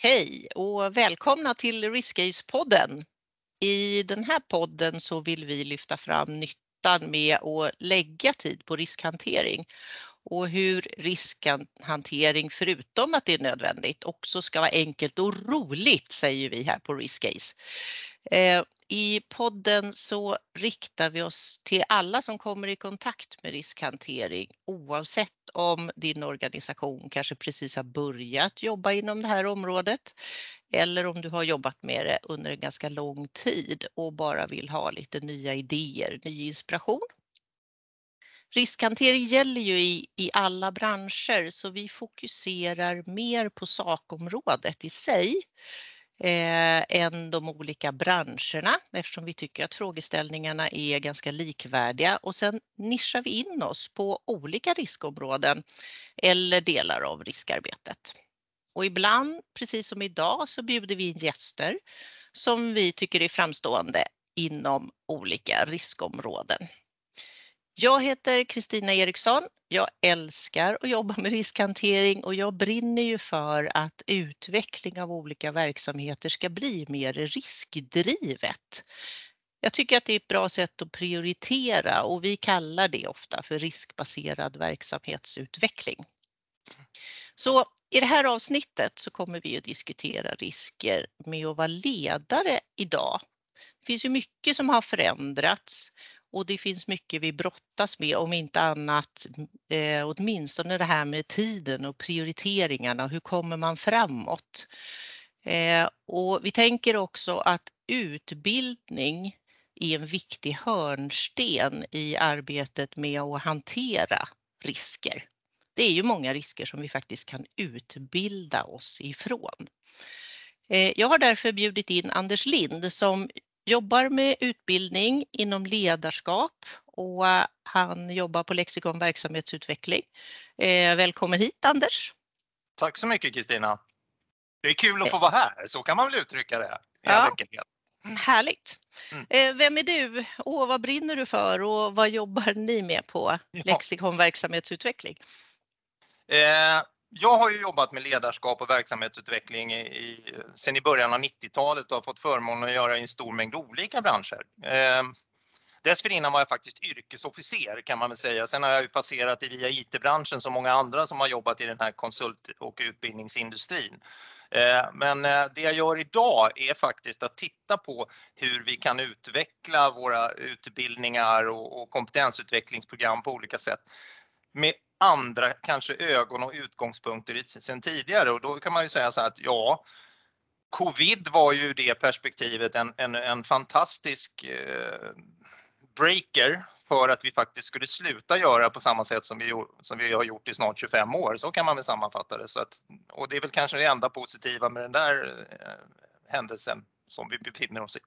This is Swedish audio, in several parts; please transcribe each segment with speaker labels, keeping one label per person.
Speaker 1: Hej och välkomna till Riskage-podden. I den här podden så vill vi lyfta fram nyttan med att lägga tid på riskhantering och hur riskhantering, förutom att det är nödvändigt, också ska vara enkelt och roligt säger vi här på RiskAse. Eh, i podden så riktar vi oss till alla som kommer i kontakt med riskhantering oavsett om din organisation kanske precis har börjat jobba inom det här området eller om du har jobbat med det under en ganska lång tid och bara vill ha lite nya idéer, ny inspiration. Riskhantering gäller ju i, i alla branscher så vi fokuserar mer på sakområdet i sig eh, än de olika branscherna eftersom vi tycker att frågeställningarna är ganska likvärdiga och sen nischar vi in oss på olika riskområden eller delar av riskarbetet. Och ibland, precis som idag, så bjuder vi in gäster som vi tycker är framstående inom olika riskområden. Jag heter Kristina Eriksson. Jag älskar att jobba med riskhantering och jag brinner ju för att utveckling av olika verksamheter ska bli mer riskdrivet. Jag tycker att det är ett bra sätt att prioritera och vi kallar det ofta för riskbaserad verksamhetsutveckling. Så i det här avsnittet så kommer vi att diskutera risker med att vara ledare idag. Det finns ju mycket som har förändrats och det finns mycket vi brottas med, om inte annat eh, åtminstone det här med tiden och prioriteringarna. Hur kommer man framåt? Eh, och vi tänker också att utbildning är en viktig hörnsten i arbetet med att hantera risker. Det är ju många risker som vi faktiskt kan utbilda oss ifrån. Eh, jag har därför bjudit in Anders Lind som jobbar med utbildning inom ledarskap och eh, han jobbar på Lexikon verksamhetsutveckling. Eh, välkommen hit Anders!
Speaker 2: Tack så mycket Kristina! Det är kul att få vara här, så kan man väl uttrycka det.
Speaker 1: Ja. Härligt! Mm. Vem är du och vad brinner du för och vad jobbar ni med på ja. Lexikon verksamhetsutveckling?
Speaker 2: Eh, jag har ju jobbat med ledarskap och verksamhetsutveckling i, i, sen i början av 90-talet och har fått förmånen att göra i en stor mängd olika branscher. Eh, dessförinnan var jag faktiskt yrkesofficer kan man väl säga. Sen har jag ju passerat i via IT-branschen som många andra som har jobbat i den här konsult och utbildningsindustrin. Ehm, men eh, det jag gör idag är faktiskt att titta på hur vi kan utveckla våra utbildningar och kompetensutvecklingsprogram på olika sätt med andra kanske ögon och utgångspunkter sen tidigare och då kan man ju säga så här att ja, covid var ju det perspektivet en, en, en fantastisk eh, breaker för att vi faktiskt skulle sluta göra på samma sätt som vi, som vi har gjort i snart 25 år. Så kan man väl sammanfatta det. Så att, och det är väl kanske det enda positiva med den där eh, händelsen som vi befinner oss i.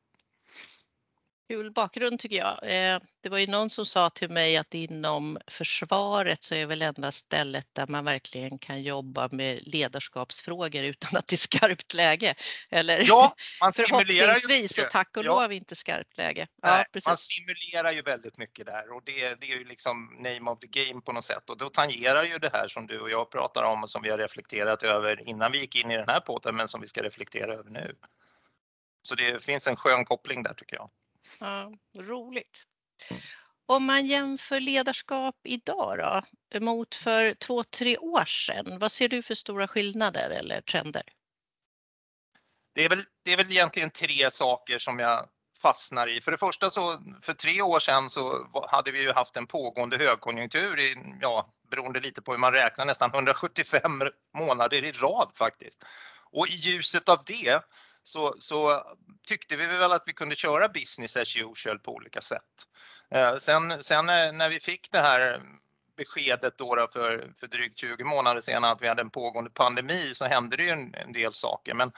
Speaker 1: Kul bakgrund tycker jag. Eh, det var ju någon som sa till mig att inom försvaret så är väl enda stället där man verkligen kan jobba med ledarskapsfrågor utan att det är skarpt läge. Eller
Speaker 2: ja, man simulerar
Speaker 1: förhoppningsvis och tack och ja. lov inte skarpt läge.
Speaker 2: Ja, Nej, man simulerar ju väldigt mycket där och det, det är ju liksom name of the game på något sätt och då tangerar ju det här som du och jag pratar om och som vi har reflekterat över innan vi gick in i den här podden men som vi ska reflektera över nu. Så det finns en skön koppling där tycker jag.
Speaker 1: Ja, roligt. Om man jämför ledarskap idag då, mot för två, tre år sedan, vad ser du för stora skillnader eller trender?
Speaker 2: Det är väl, det är väl egentligen tre saker som jag fastnar i. För det första så för tre år sedan så hade vi ju haft en pågående högkonjunktur i, ja, beroende lite på hur man räknar, nästan 175 månader i rad faktiskt. Och i ljuset av det så, så tyckte vi väl att vi kunde köra business as usual på olika sätt. Eh, sen, sen eh, när vi fick det här beskedet då, för, för drygt 20 månader sedan att vi hade en pågående pandemi så hände det ju en, en del saker. Men,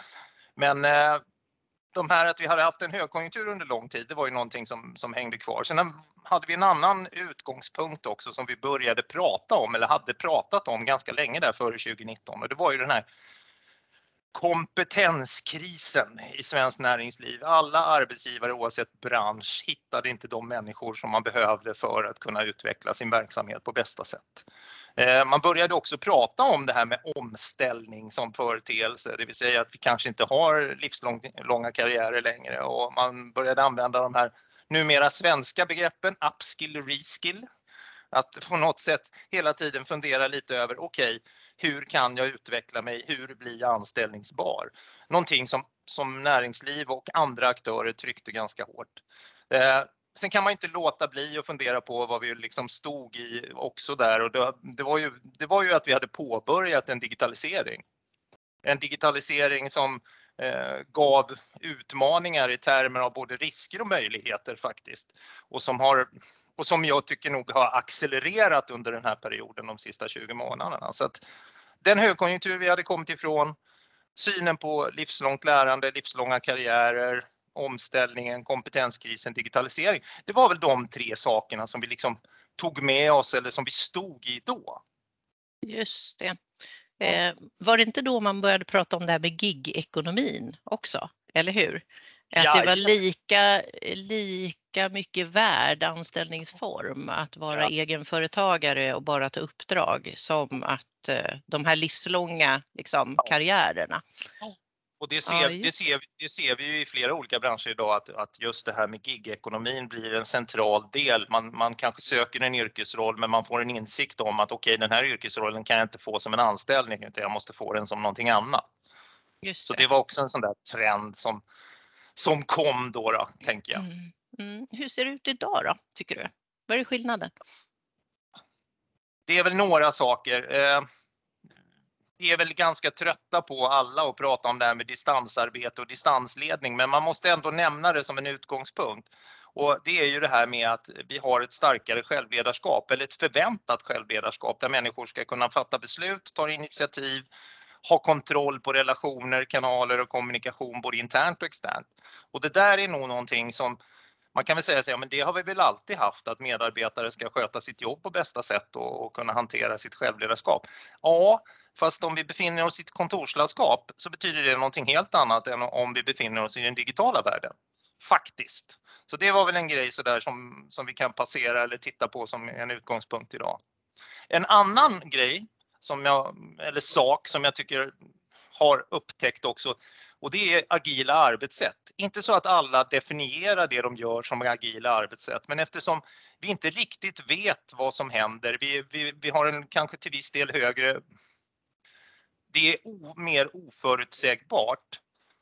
Speaker 2: men eh, de här att vi hade haft en högkonjunktur under lång tid, det var ju någonting som, som hängde kvar. Sen hade vi en annan utgångspunkt också som vi började prata om eller hade pratat om ganska länge där före 2019 och det var ju den här kompetenskrisen i svenskt näringsliv. Alla arbetsgivare oavsett bransch hittade inte de människor som man behövde för att kunna utveckla sin verksamhet på bästa sätt. Eh, man började också prata om det här med omställning som företeelse, det vill säga att vi kanske inte har livslånga karriärer längre och man började använda de här numera svenska begreppen upskill och reskill. Att på något sätt hela tiden fundera lite över, okej, okay, hur kan jag utveckla mig? Hur blir jag anställningsbar? Någonting som, som näringsliv och andra aktörer tryckte ganska hårt. Eh, sen kan man inte låta bli att fundera på vad vi liksom stod i också där och det, det, var ju, det var ju att vi hade påbörjat en digitalisering. En digitalisering som Eh, gav utmaningar i termer av både risker och möjligheter faktiskt och som, har, och som jag tycker nog har accelererat under den här perioden de sista 20 månaderna. Så att den högkonjunktur vi hade kommit ifrån, synen på livslångt lärande, livslånga karriärer, omställningen, kompetenskrisen, digitalisering. Det var väl de tre sakerna som vi liksom tog med oss eller som vi stod i då.
Speaker 1: Just det. Eh, var det inte då man började prata om det här med gig-ekonomin också, eller hur? Att ja, det var lika, lika mycket värd anställningsform att vara ja. egenföretagare och bara ta uppdrag som att eh, de här livslånga liksom, karriärerna.
Speaker 2: Och det ser, ja, det, ser, det ser vi ju i flera olika branscher idag att, att just det här med gigekonomin blir en central del. Man, man kanske söker en yrkesroll men man får en insikt om att okej okay, den här yrkesrollen kan jag inte få som en anställning utan jag måste få den som någonting annat. Just Så det var också en sån där trend som, som kom då, då tänker jag. Mm.
Speaker 1: Mm. Hur ser det ut idag då, tycker du? Vad är skillnaden?
Speaker 2: Det är väl några saker. Vi är väl ganska trötta på alla att prata om det här med distansarbete och distansledning, men man måste ändå nämna det som en utgångspunkt. Och det är ju det här med att vi har ett starkare självledarskap eller ett förväntat självledarskap där människor ska kunna fatta beslut, ta initiativ, ha kontroll på relationer, kanaler och kommunikation både internt och externt. Och det där är nog någonting som man kan väl säga så, ja, men det har vi väl alltid haft att medarbetare ska sköta sitt jobb på bästa sätt och, och kunna hantera sitt självledarskap. Ja, fast om vi befinner oss i ett kontorslandskap så betyder det någonting helt annat än om vi befinner oss i den digitala världen. Faktiskt. Så det var väl en grej så där som, som vi kan passera eller titta på som en utgångspunkt idag. En annan grej som jag, eller sak som jag tycker har upptäckt också och det är agila arbetssätt. Inte så att alla definierar det de gör som agila arbetssätt, men eftersom vi inte riktigt vet vad som händer, vi, vi, vi har en kanske till viss del högre det är o, mer oförutsägbart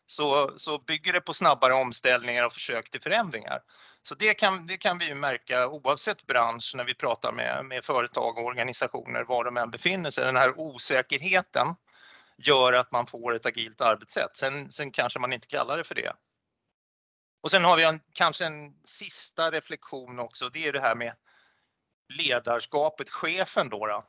Speaker 2: så, så bygger det på snabbare omställningar och försök till förändringar. Så det kan, det kan vi märka oavsett bransch när vi pratar med, med företag och organisationer var de än befinner sig. Den här osäkerheten gör att man får ett agilt arbetssätt. Sen, sen kanske man inte kallar det för det. Och sen har vi en, kanske en sista reflektion också. Det är det här med ledarskapet, chefen då. då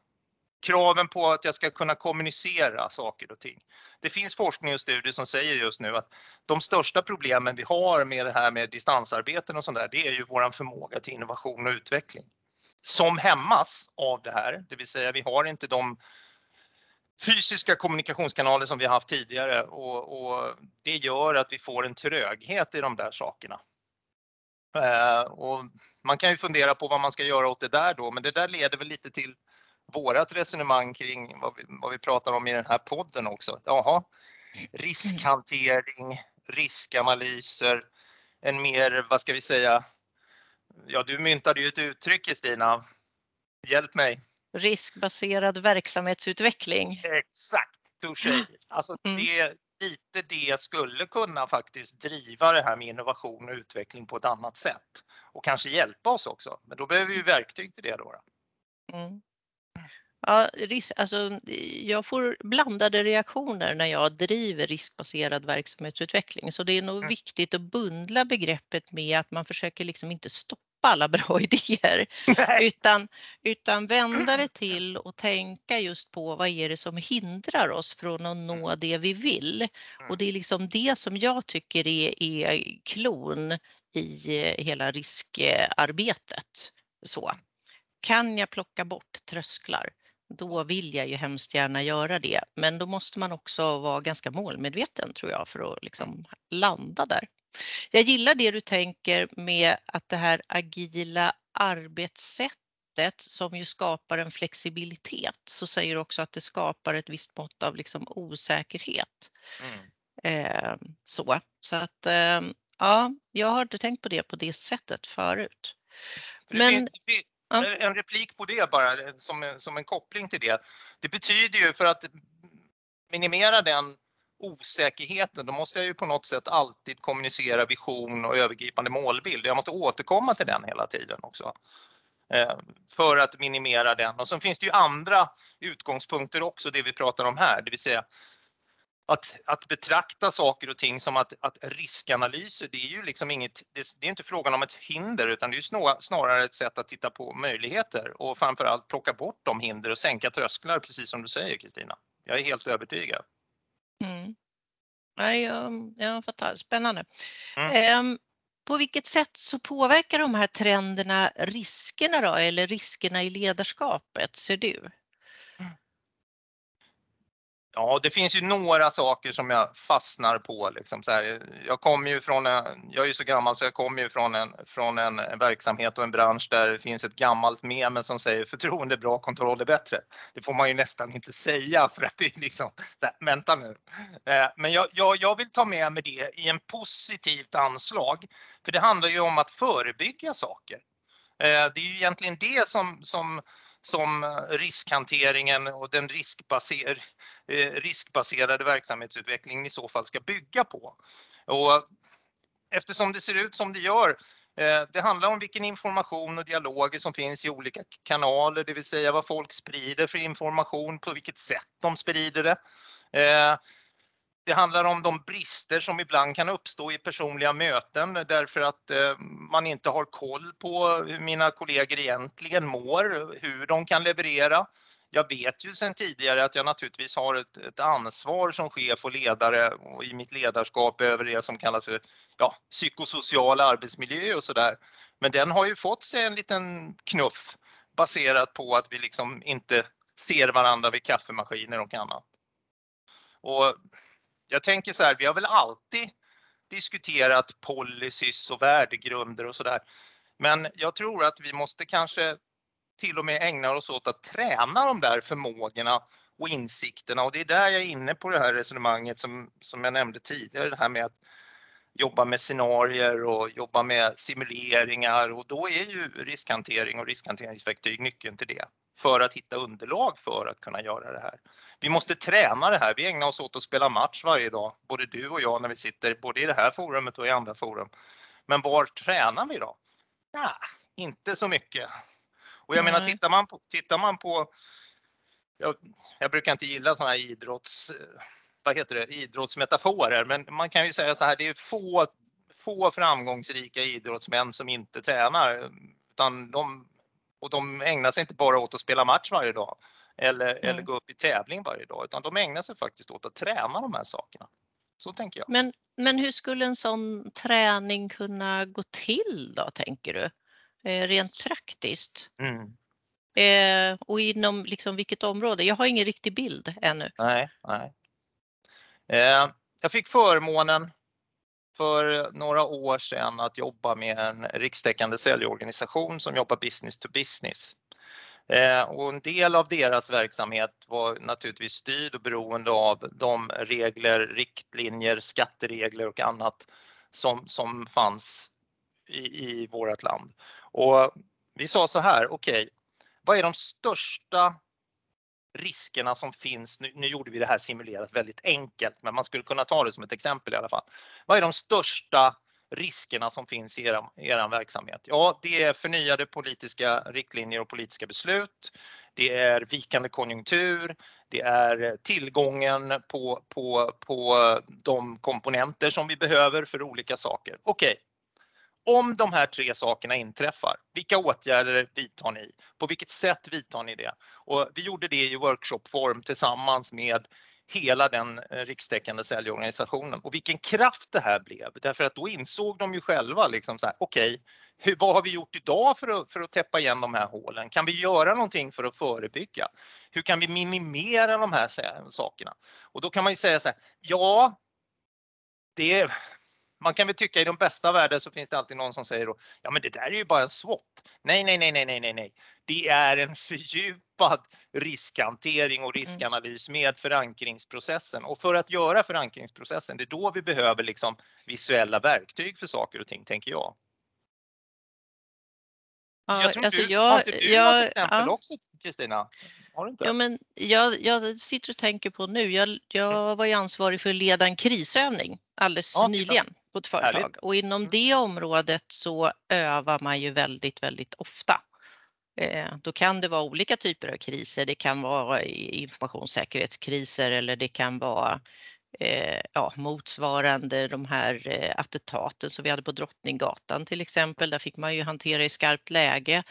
Speaker 2: kraven på att jag ska kunna kommunicera saker och ting. Det finns forskning och studier som säger just nu att de största problemen vi har med det här med distansarbeten och sånt där, det är ju våran förmåga till innovation och utveckling. Som hämmas av det här, det vill säga vi har inte de fysiska kommunikationskanaler som vi har haft tidigare och, och det gör att vi får en tröghet i de där sakerna. Eh, och man kan ju fundera på vad man ska göra åt det där då, men det där leder väl lite till vårat resonemang kring vad vi, vad vi pratar om i den här podden också. Jaha, riskhantering, riskanalyser, en mer, vad ska vi säga, ja du myntade ju ett uttryck Kristina. Hjälp mig.
Speaker 1: Riskbaserad verksamhetsutveckling.
Speaker 2: Exakt, touché. Alltså mm. det, lite det skulle kunna faktiskt driva det här med innovation och utveckling på ett annat sätt och kanske hjälpa oss också. Men då behöver vi verktyg till det då. Mm.
Speaker 1: Ja, risk, alltså, jag får blandade reaktioner när jag driver riskbaserad verksamhetsutveckling så det är nog mm. viktigt att bundla begreppet med att man försöker liksom inte stoppa alla bra idéer utan, utan vända det till och tänka just på vad är det som hindrar oss från att nå mm. det vi vill. Och mm. det är liksom det som jag tycker är, är klon i eh, hela riskarbetet. Så. Kan jag plocka bort trösklar? då vill jag ju hemskt gärna göra det. Men då måste man också vara ganska målmedveten tror jag för att liksom landa där. Jag gillar det du tänker med att det här agila arbetssättet sättet som ju skapar en flexibilitet så säger du också att det skapar ett visst mått av liksom osäkerhet. Mm. Eh, så. så att eh, ja, jag har inte tänkt på det på det sättet förut.
Speaker 2: Men, en replik på det bara som, som en koppling till det. Det betyder ju för att minimera den osäkerheten, då måste jag ju på något sätt alltid kommunicera vision och övergripande målbild. Jag måste återkomma till den hela tiden också. Eh, för att minimera den. Och så finns det ju andra utgångspunkter också, det vi pratar om här, det vill säga att, att betrakta saker och ting som att, att riskanalyser, det är ju liksom inget, det, det är inte frågan om ett hinder utan det är snarare, snarare ett sätt att titta på möjligheter och framförallt plocka bort de hinder och sänka trösklar, precis som du säger Kristina. Jag är helt övertygad.
Speaker 1: Mm. Ja, jag, jag fattar, spännande. Mm. Um, på vilket sätt så påverkar de här trenderna riskerna då, eller riskerna i ledarskapet, ser du?
Speaker 2: Ja, det finns ju några saker som jag fastnar på. Liksom så här. Jag kommer ju från, en, jag är ju så gammal så jag kommer ju från en, från en verksamhet och en bransch där det finns ett gammalt meme som säger förtroende är bra, kontroll är bättre. Det får man ju nästan inte säga för att det är liksom, så här, vänta nu. Eh, men jag, jag, jag vill ta med mig det i en positivt anslag, för det handlar ju om att förebygga saker. Eh, det är ju egentligen det som, som som eh, riskhanteringen och den riskbaser, eh, riskbaserade verksamhetsutvecklingen i så fall ska bygga på. Och eftersom det ser ut som det gör eh, det handlar om vilken information och dialoger som finns i olika kanaler, det vill säga vad folk sprider för information, på vilket sätt de sprider det. Eh, det handlar om de brister som ibland kan uppstå i personliga möten därför att eh, man inte har koll på hur mina kollegor egentligen mår, hur de kan leverera. Jag vet ju sedan tidigare att jag naturligtvis har ett, ett, ansvar som chef och ledare och i mitt ledarskap över det som kallas för ja, psykosocial arbetsmiljö och sådär. Men den har ju fått sig en liten knuff baserat på att vi liksom inte ser varandra vid kaffemaskiner och annat. Och jag tänker så här, vi har väl alltid diskuterat policies och värdegrunder och sådär. Men jag tror att vi måste kanske till och med ägna oss åt att träna de där förmågorna och insikterna. Och det är där jag är inne på det här resonemanget som, som jag nämnde tidigare, det här med att jobba med scenarier och jobba med simuleringar. Och då är ju riskhantering och riskhanteringsverktyg nyckeln till det för att hitta underlag för att kunna göra det här. Vi måste träna det här. Vi ägnar oss åt att spela match varje dag, både du och jag när vi sitter både i det här forumet och i andra forum. Men var tränar vi då? Nej, inte så mycket. Och jag mm. menar, tittar man på, tittar man på jag, jag brukar inte gilla sådana här idrotts, vad heter det, idrottsmetaforer, men man kan ju säga så här, det är få, få framgångsrika idrottsmän som inte tränar, utan de och de ägnar sig inte bara åt att spela match varje dag eller, mm. eller gå upp i tävling varje dag, utan de ägnar sig faktiskt åt att träna de här sakerna. Så tänker jag.
Speaker 1: Men, men hur skulle en sån träning kunna gå till då, tänker du? Eh, rent praktiskt? Mm. Eh, och inom liksom vilket område? Jag har ingen riktig bild ännu.
Speaker 2: Nej, nej. Eh, jag fick förmånen för några år sedan att jobba med en rikstäckande säljorganisation som jobbar business to business. Eh, och en del av deras verksamhet var naturligtvis styrd och beroende av de regler, riktlinjer, skatteregler och annat som, som fanns i, i vårt land. Och vi sa så här, okej, okay, vad är de största riskerna som finns. Nu, nu, gjorde vi det här simulerat väldigt enkelt, men man skulle kunna ta det som ett exempel i alla fall. Vad är de största riskerna som finns i er, er verksamhet? Ja, det är förnyade politiska riktlinjer och politiska beslut. Det är vikande konjunktur. Det är tillgången på, på, på de komponenter som vi behöver för olika saker. Okej, om de här tre sakerna inträffar, vilka åtgärder vidtar ni? På vilket sätt vidtar ni det? Och vi gjorde det i workshopform tillsammans med hela den eh, rikstäckande säljorganisationen och vilken kraft det här blev. Därför att då insåg de ju själva liksom så här, okej, okay, vad har vi gjort idag för att, för att täppa igen de här hålen? Kan vi göra någonting för att förebygga? Hur kan vi minimera de här sakerna? Och då kan man ju säga så här, ja, det man kan väl tycka i de bästa världar så finns det alltid någon som säger då, ja men det där är ju bara en swap. Nej, nej, nej, nej, nej, nej, nej. Det är en fördjupad riskhantering och mm. riskanalys med förankringsprocessen och för att göra förankringsprocessen, det är då vi behöver liksom visuella verktyg för saker och ting, tänker jag. Ja, jag tror alltså du, jag, har inte du jag, något exempel ja. också Kristina? Har du inte?
Speaker 1: Ja, men jag, jag sitter och tänker på nu, jag, jag mm. var ju ansvarig för att leda en krisövning alldeles ja, nyligen på ett företag Härligt. och inom mm. det området så övar man ju väldigt, väldigt ofta. Eh, då kan det vara olika typer av kriser. Det kan vara informationssäkerhetskriser eller det kan vara eh, ja, motsvarande de här eh, attentaten som vi hade på Drottninggatan till exempel. Där fick man ju hantera i skarpt läge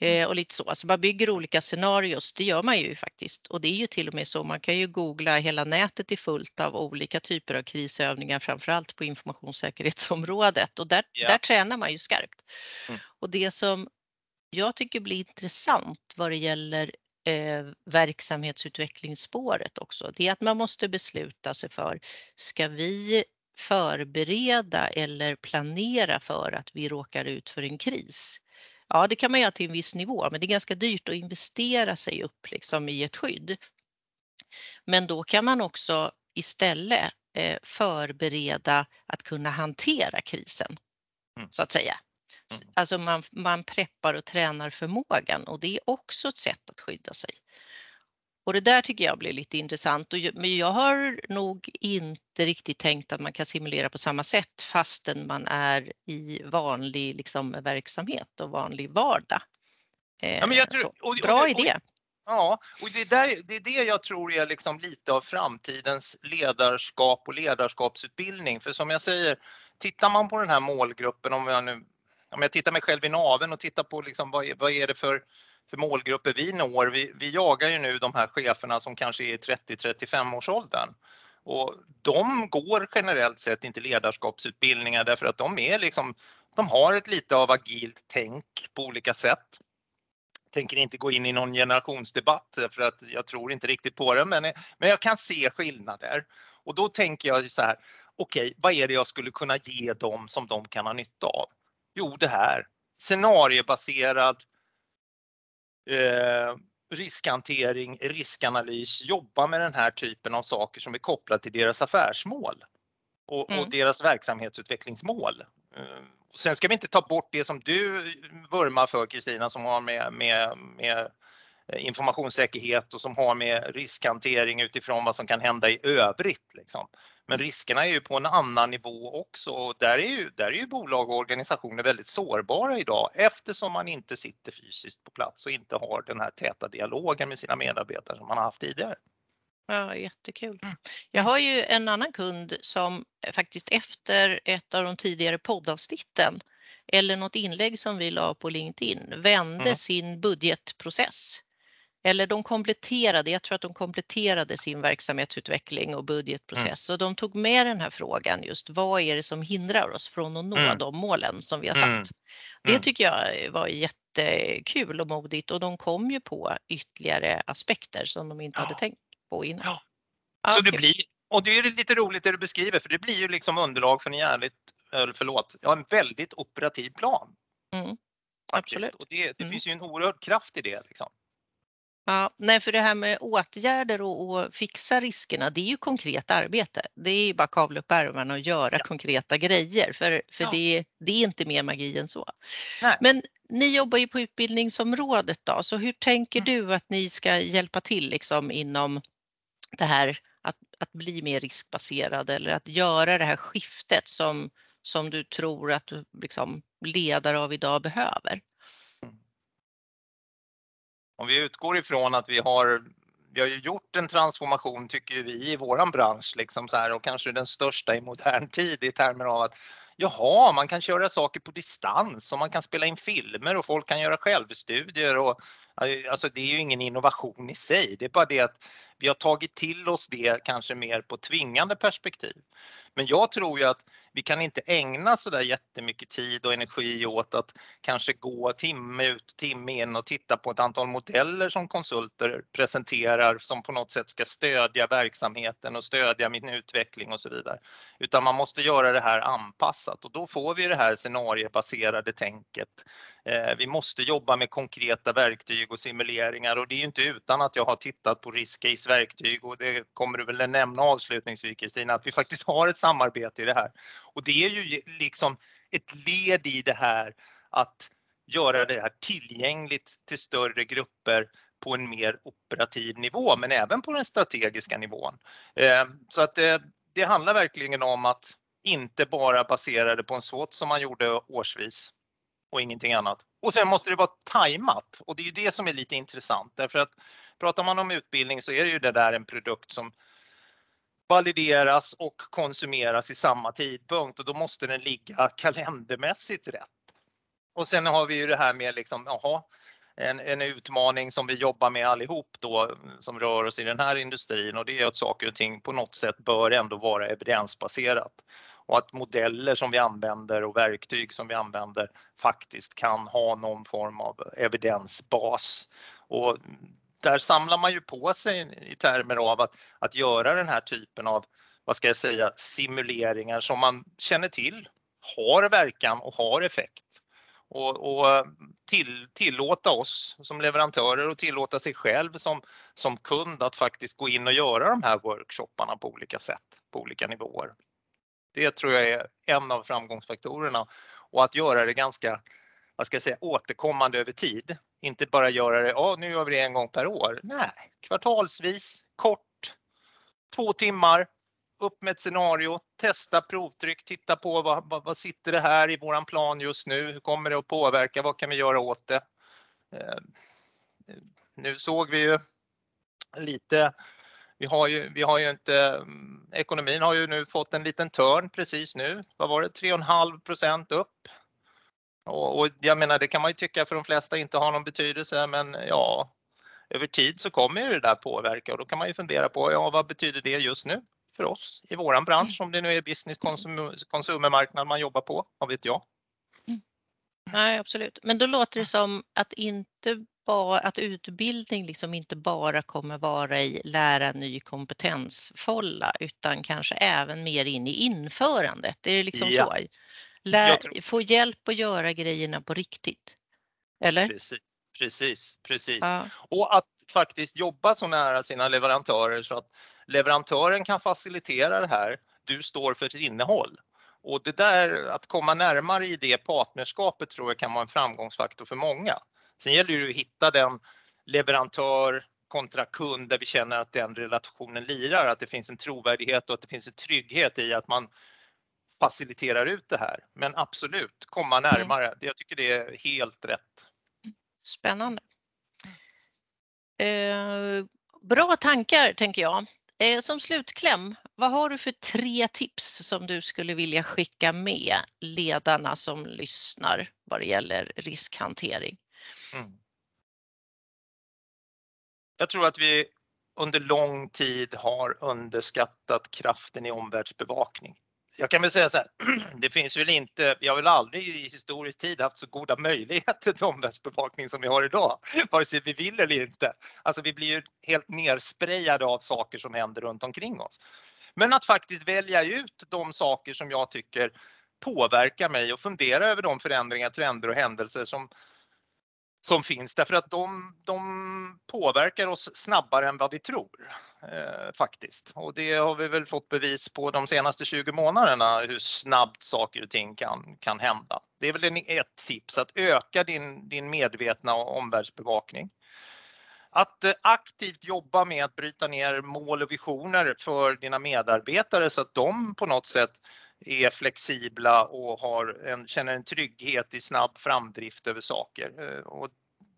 Speaker 1: mm. eh, och lite så. Alltså man bygger olika scenarios, det gör man ju faktiskt. Och det är ju till och med så, man kan ju googla, hela nätet är fullt av olika typer av krisövningar, framförallt på informationssäkerhetsområdet och där, yeah. där tränar man ju skarpt. Mm. Och det som jag tycker blir intressant vad det gäller eh, verksamhetsutvecklingsspåret också, det är att man måste besluta sig för, ska vi förbereda eller planera för att vi råkar ut för en kris? Ja, det kan man göra till en viss nivå, men det är ganska dyrt att investera sig upp liksom i ett skydd. Men då kan man också istället eh, förbereda att kunna hantera krisen, mm. så att säga. Mm. Alltså man, man preppar och tränar förmågan och det är också ett sätt att skydda sig. Och det där tycker jag blir lite intressant. Men jag har nog inte riktigt tänkt att man kan simulera på samma sätt fastän man är i vanlig liksom, verksamhet och vanlig vardag. Ja, men jag tror, och, Bra och, idé.
Speaker 2: Ja, och det, där, det är det jag tror är liksom lite av framtidens ledarskap och ledarskapsutbildning. För som jag säger, tittar man på den här målgruppen, om jag nu om jag tittar mig själv i naven och tittar på liksom vad, vad är det för, för målgrupper vi når. Vi, vi jagar ju nu de här cheferna som kanske är i 30-35 års åldern. Och de går generellt sett inte ledarskapsutbildningar därför att de är liksom, de har ett lite av agilt tänk på olika sätt. Tänker inte gå in i någon generationsdebatt för att jag tror inte riktigt på det, men, men jag kan se skillnader. Och då tänker jag så här, okej, okay, vad är det jag skulle kunna ge dem som de kan ha nytta av? Jo, det här. Scenariebaserad eh, riskhantering, riskanalys, jobba med den här typen av saker som är kopplade till deras affärsmål och, mm. och deras verksamhetsutvecklingsmål. Eh, sen ska vi inte ta bort det som du vurmar för Kristina som har med, med, med informationssäkerhet och som har med riskhantering utifrån vad som kan hända i övrigt. Liksom. Men riskerna är ju på en annan nivå också och där är ju, där är ju bolag och organisationer väldigt sårbara idag eftersom man inte sitter fysiskt på plats och inte har den här täta dialogen med sina medarbetare som man har haft tidigare.
Speaker 1: Ja, jättekul. Mm. Jag har ju en annan kund som faktiskt efter ett av de tidigare poddavsnitten eller något inlägg som vi la på LinkedIn vände mm. sin budgetprocess eller de kompletterade, jag tror att de kompletterade sin verksamhetsutveckling och budgetprocess mm. och de tog med den här frågan just vad är det som hindrar oss från att nå mm. de målen som vi har satt. Mm. Det mm. tycker jag var jättekul och modigt och de kom ju på ytterligare aspekter som de inte ja. hade tänkt på innan. Ja.
Speaker 2: Så okay. det blir, och det är lite roligt det du beskriver för det blir ju liksom underlag för en jävligt, förlåt, ja, en väldigt operativ plan.
Speaker 1: Mm. Absolut.
Speaker 2: Och det, det mm. finns ju en oerhörd kraft i det. Liksom.
Speaker 1: Ja, nej, för det här med åtgärder och, och, fixa riskerna, det är ju konkret arbete. Det är ju bara kavla upp ärmarna och göra ja. konkreta grejer, för, för ja. det, det, är inte mer magi än så. Nej. Men ni jobbar ju på utbildningsområdet då, så hur tänker mm. du att ni ska hjälpa till liksom inom det här att, att bli mer riskbaserad eller att göra det här skiftet som, som du tror att liksom, ledare av idag behöver?
Speaker 2: Om vi utgår ifrån att vi har vi har ju gjort en transformation tycker vi i våran bransch liksom så här, och kanske den största i modern tid i termer av att jaha, man kan köra saker på distans och man kan spela in filmer och folk kan göra självstudier och alltså det är ju ingen innovation i sig. Det är bara det att vi har tagit till oss det kanske mer på tvingande perspektiv. Men jag tror ju att vi kan inte ägna så där jättemycket tid och energi åt att kanske gå timme ut och timme in och titta på ett antal modeller som konsulter presenterar som på något sätt ska stödja verksamheten och stödja min utveckling och så vidare. Utan man måste göra det här anpassat och då får vi det här scenariebaserade tänket. Eh, vi måste jobba med konkreta verktyg och simuleringar och det är inte utan att jag har tittat på riskcase verktyg och det kommer du väl nämna avslutningsvis Kristina, att vi faktiskt har ett samarbete i det här. Och det är ju liksom ett led i det här att göra det här tillgängligt till större grupper på en mer operativ nivå, men även på den strategiska nivån. Eh, så att det, det handlar verkligen om att inte bara basera det på en SWOT som man gjorde årsvis och ingenting annat. Och sen måste det vara tajmat. Och det är ju det som är lite intressant. Därför att pratar man om utbildning så är det ju det där en produkt som valideras och konsumeras i samma tidpunkt. Och då måste den ligga kalendermässigt rätt. Och sen har vi ju det här med liksom, jaha, en, en utmaning som vi jobbar med allihop då som rör oss i den här industrin. Och det är att saker och ting på något sätt bör ändå vara evidensbaserat och att modeller som vi använder och verktyg som vi använder faktiskt kan ha någon form av evidensbas. Och där samlar man ju på sig i termer av att, att göra den här typen av, vad ska jag säga, simuleringar som man känner till har verkan och har effekt. Och, och till, tillåta oss som leverantörer och tillåta sig själv som, som kund att faktiskt gå in och göra de här workshopparna på olika sätt, på olika nivåer. Det tror jag är en av framgångsfaktorerna och att göra det ganska, vad ska jag säga, återkommande över tid. Inte bara göra det, ja nu gör vi det en gång per år. Nej, kvartalsvis, kort, två timmar, upp med ett scenario, testa provtryck, titta på vad, vad, vad, sitter det här i våran plan just nu? Hur kommer det att påverka? Vad kan vi göra åt det? Eh, nu såg vi ju lite vi har ju, vi har ju inte, mm, ekonomin har ju nu fått en liten törn precis nu. Vad var det, 3,5 procent upp? Och, och, jag menar, det kan man ju tycka för de flesta inte har någon betydelse, men ja, över tid så kommer ju det där påverka och då kan man ju fundera på, ja, vad betyder det just nu för oss i våran bransch, om det nu är business konsumermarknad man jobbar på, vad vet jag?
Speaker 1: Mm. Nej, absolut. Men då låter det som att inte bara, att utbildning liksom inte bara kommer vara i lära ny kompetensfolla utan kanske även mer in i införandet. Det är liksom ja. så. Lär, tror... Få hjälp att göra grejerna på riktigt. Eller?
Speaker 2: Precis, precis, precis. Ja. Och att faktiskt jobba så nära sina leverantörer så att leverantören kan facilitera det här. Du står för ett innehåll. Och det där att komma närmare i det partnerskapet tror jag kan vara en framgångsfaktor för många. Sen gäller det att hitta den leverantör kontra kund där vi känner att den relationen lirar, att det finns en trovärdighet och att det finns en trygghet i att man faciliterar ut det här. Men absolut, komma mm. närmare. Mm. Jag tycker det är helt rätt.
Speaker 1: Spännande. Eh, bra tankar tänker jag. Eh, som slutkläm, vad har du för tre tips som du skulle vilja skicka med ledarna som lyssnar vad det gäller riskhantering? Mm.
Speaker 2: Jag tror att vi under lång tid har underskattat kraften i omvärldsbevakning. Jag kan väl säga så här, det finns väl inte, vi har väl aldrig i historisk tid haft så goda möjligheter till omvärldsbevakning som vi har idag, vare sig vi vill eller inte. Alltså vi blir ju helt nersprejade av saker som händer runt omkring oss. Men att faktiskt välja ut de saker som jag tycker påverkar mig och fundera över de förändringar, trender och händelser som, som finns därför att de, de påverkar oss snabbare än vad vi tror eh, faktiskt. Och det har vi väl fått bevis på de senaste 20 månaderna hur snabbt saker och ting kan, kan hända. Det är väl en, ett tips att öka din, din medvetna omvärldsbevakning. Att eh, aktivt jobba med att bryta ner mål och visioner för dina medarbetare så att de på något sätt är flexibla och har en, känner en trygghet i snabb framdrift över saker. Eh, och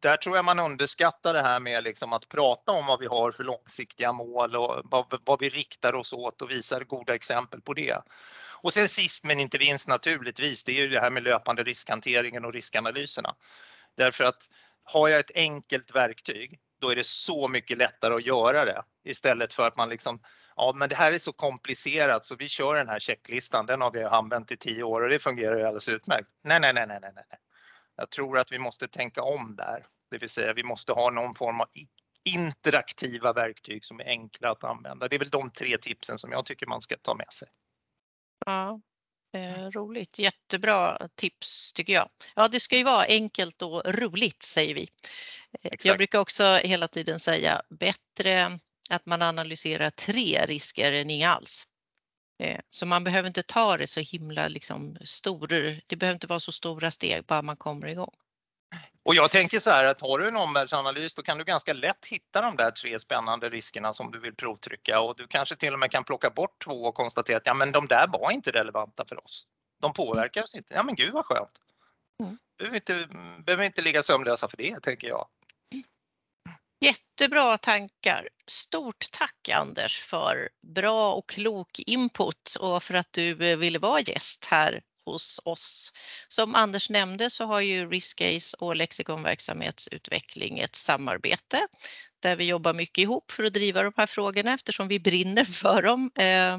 Speaker 2: där tror jag man underskattar det här med liksom att prata om vad vi har för långsiktiga mål och vad, vad vi riktar oss åt och visar goda exempel på det. Och sen sist men inte minst naturligtvis, det är ju det här med löpande riskhanteringen och riskanalyserna. Därför att har jag ett enkelt verktyg, då är det så mycket lättare att göra det istället för att man liksom, ja men det här är så komplicerat så vi kör den här checklistan, den har vi använt i tio år och det fungerar ju alldeles utmärkt. Nej, nej, nej, nej, nej. Jag tror att vi måste tänka om där, det vill säga vi måste ha någon form av interaktiva verktyg som är enkla att använda. Det är väl de tre tipsen som jag tycker man ska ta med sig.
Speaker 1: Ja, eh, roligt. Jättebra tips tycker jag. Ja, det ska ju vara enkelt och roligt säger vi. Eh, Exakt. Jag brukar också hela tiden säga bättre att man analyserar tre risker än inga alls. Eh, så man behöver inte ta det så himla liksom stor, det behöver inte vara så stora steg bara man kommer igång.
Speaker 2: Och jag tänker så här att har du en omvärldsanalys då kan du ganska lätt hitta de där tre spännande riskerna som du vill provtrycka och du kanske till och med kan plocka bort två och konstatera att ja, men de där var inte relevanta för oss. De påverkar oss inte. Ja men gud vad skönt. Mm. Behöver inte, behöver inte ligga sömnlösa för det tänker jag.
Speaker 1: Jättebra tankar. Stort tack Anders för bra och klok input och för att du eh, ville vara gäst här hos oss. Som Anders nämnde så har ju Riskcase och lexikonverksamhetsutveckling ett samarbete där vi jobbar mycket ihop för att driva de här frågorna eftersom vi brinner för dem. Eh,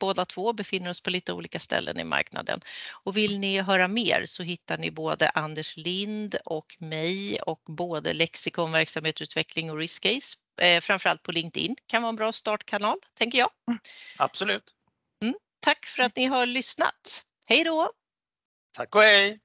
Speaker 1: Båda två befinner oss på lite olika ställen i marknaden. Och vill ni höra mer så hittar ni både Anders Lind och mig och både Lexikon verksamhetsutveckling och Riskcase. Eh, framförallt på LinkedIn kan vara en bra startkanal, tänker jag.
Speaker 2: Absolut.
Speaker 1: Mm, tack för att ni har lyssnat. Hej då!
Speaker 2: Tack och hej!